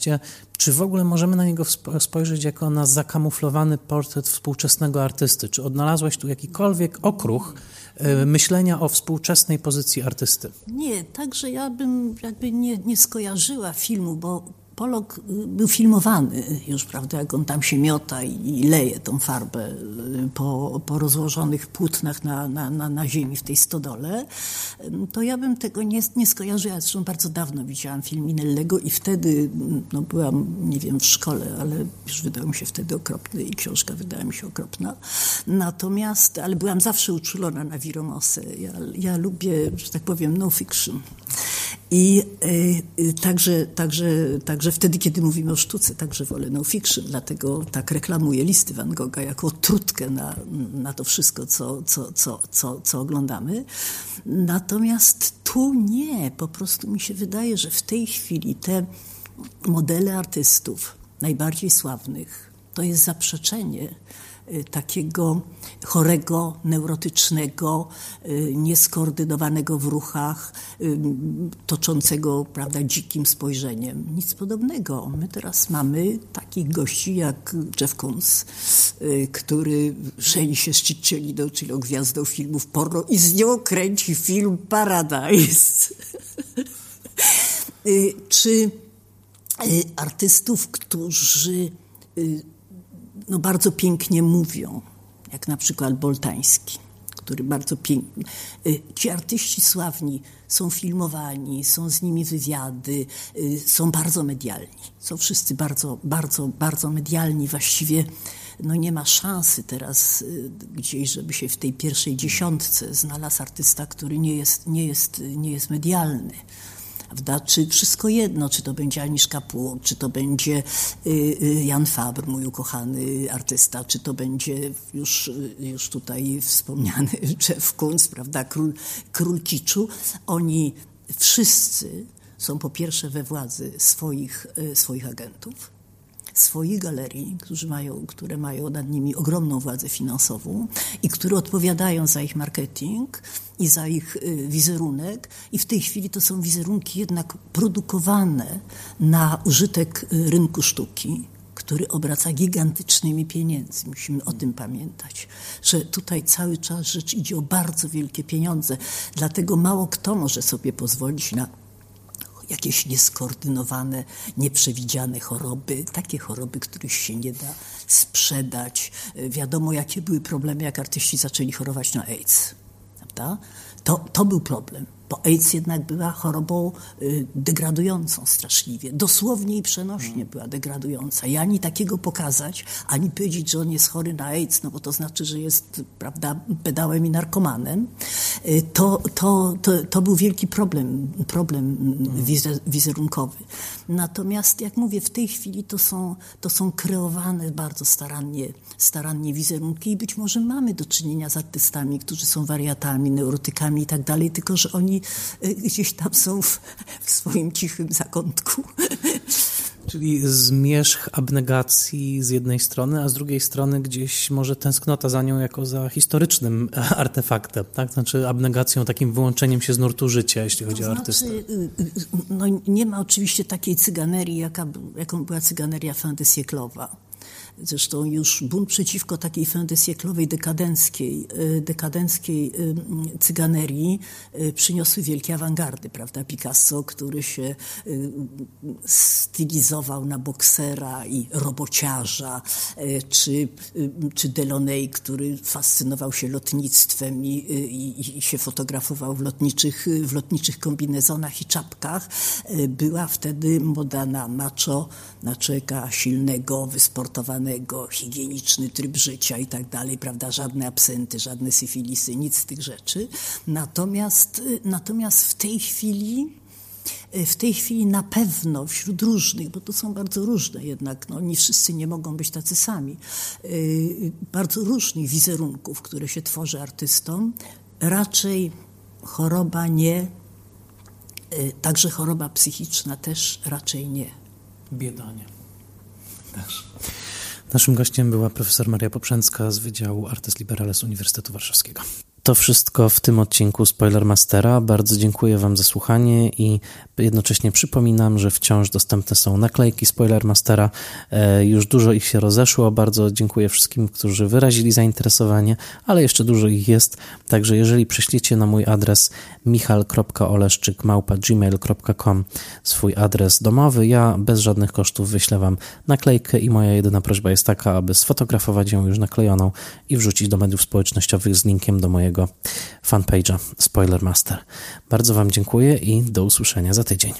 Speaker 1: 18-19, czy w ogóle możemy na niego spojrzeć jako na zakamuflowany portret współczesnego artysty? Czy odnalazłaś tu jakikolwiek okruch e, myślenia o współczesnej pozycji artysty?
Speaker 2: Nie, także ja bym jakby nie, nie skojarzyła filmu, bo Polok y, był filmowany już, prawda, jak on tam się miota i leje tą farbę y, po, po rozłożonych płótnach na, na, na, na ziemi w tej stodole, to ja bym tego nie, nie skojarzyła. Zresztą bardzo dawno widziałam film Minellego i wtedy, no byłam, nie wiem, w szkole, ale już wydał mi się wtedy okropny i książka wydała mi się okropna. Natomiast, ale byłam zawsze uczulona na Wiromosę. Ja, ja lubię, że tak powiem, no fiction. I y, y, także, także, także wtedy, kiedy mówimy o sztuce, także wolę no fiction, dlatego tak reklamuję listy Van Gogha jako trutkę na, na to wszystko, co, co, co, co, co oglądamy. Natomiast tu nie, po prostu mi się wydaje, że w tej chwili te modele artystów najbardziej sławnych to jest zaprzeczenie takiego chorego, neurotycznego, y, nieskoordynowanego w ruchach, y, toczącego prawda, dzikim spojrzeniem. Nic podobnego. My teraz mamy takich gości jak Jeff Koons, który żeni się z Ciccioliną, czyli gwiazdą filmów porno i z nią kręci film Paradise. Czy artystów, którzy no, bardzo pięknie mówią, jak na przykład Boltański, który bardzo pięknie. Y, ci artyści sławni są filmowani, są z nimi wywiady, y, są bardzo medialni. Są wszyscy bardzo, bardzo, bardzo medialni. Właściwie no nie ma szansy teraz y, gdzieś, żeby się w tej pierwszej dziesiątce znalazł artysta, który nie jest, nie jest, nie jest medialny prawda? Czy wszystko jedno, czy to będzie Aniszka Pług, czy to będzie y, y, Jan Fabr, mój ukochany artysta, czy to będzie już, y, już tutaj wspomniany Jeff Koons, prawda, król, król kiczu. Oni wszyscy są po pierwsze we władzy swoich, swoich agentów, swoich galerii, którzy mają, które mają nad nimi ogromną władzę finansową i które odpowiadają za ich marketing i za ich y, wizerunek. I w tej chwili to są wizerunki jednak produkowane na użytek y, rynku sztuki który obraca gigantycznymi pieniędzmi. Musimy o tym pamiętać, że tutaj cały czas rzecz idzie o bardzo wielkie pieniądze. Dlatego mało kto może sobie pozwolić na jakieś nieskoordynowane, nieprzewidziane choroby, takie choroby, których się nie da sprzedać. Wiadomo, jakie były problemy, jak artyści zaczęli chorować na AIDS. Prawda? To, to był problem bo AIDS jednak była chorobą y, degradującą straszliwie. Dosłownie i przenośnie była degradująca. I ani takiego pokazać, ani powiedzieć, że on jest chory na AIDS, no bo to znaczy, że jest, prawda, pedałem i narkomanem, y, to, to, to, to był wielki problem, problem wizerunkowy. Natomiast, jak mówię, w tej chwili to są, to są kreowane bardzo starannie, starannie wizerunki i być może mamy do czynienia z artystami, którzy są wariatami, neurotykami i tak dalej, tylko że oni Y, gdzieś tam są w, w swoim cichym zakątku.
Speaker 1: Czyli zmierzch abnegacji z jednej strony, a z drugiej strony gdzieś może tęsknota za nią jako za historycznym artefaktem, tak? Znaczy abnegacją, takim wyłączeniem się z nurtu życia, jeśli chodzi to o znaczy, artystę. Y, y,
Speaker 2: no, nie ma oczywiście takiej cyganerii, jaka, jaką była cyganeria fantasieklowa Zresztą już bunt przeciwko takiej fendesieklowej dekadenckiej, e, dekadenckiej e, cyganerii e, przyniosły wielkie awangardy, prawda? Picasso, który się stylizował na boksera i robociarza, czy, czy Delaunay, który fascynował się lotnictwem i, i, i się fotografował w lotniczych, w lotniczych kombinezonach i czapkach. Była wtedy moda na macho, na człowieka silnego, wysportowanego, higieniczny tryb życia i tak dalej, prawda, żadne absenty, żadne syfilisy, nic z tych rzeczy. Natomiast, y, natomiast w tej chwili y, w tej chwili na pewno wśród różnych, bo to są bardzo różne jednak, no, nie wszyscy nie mogą być tacy sami, yy, bardzo różnych wizerunków, które się tworzy artystom, raczej choroba nie, także choroba psychiczna też raczej nie.
Speaker 1: Biedanie. Też. Naszym gościem była profesor Maria Poprzęcka z Wydziału Artes Liberales Uniwersytetu Warszawskiego. To wszystko w tym odcinku Spoilermastera. Bardzo dziękuję Wam za słuchanie i jednocześnie przypominam, że wciąż dostępne są naklejki Spoilermastera. E, już dużo ich się rozeszło. Bardzo dziękuję wszystkim, którzy wyrazili zainteresowanie, ale jeszcze dużo ich jest. Także jeżeli prześliecie na mój adres michal.oleszczyk.gmail.com swój adres domowy, ja bez żadnych kosztów wyślę Wam naklejkę i moja jedyna prośba jest taka, aby sfotografować ją już naklejoną i wrzucić do mediów społecznościowych z linkiem do mojego mojego fanpage'a Spoilermaster. Bardzo Wam dziękuję i do usłyszenia za tydzień.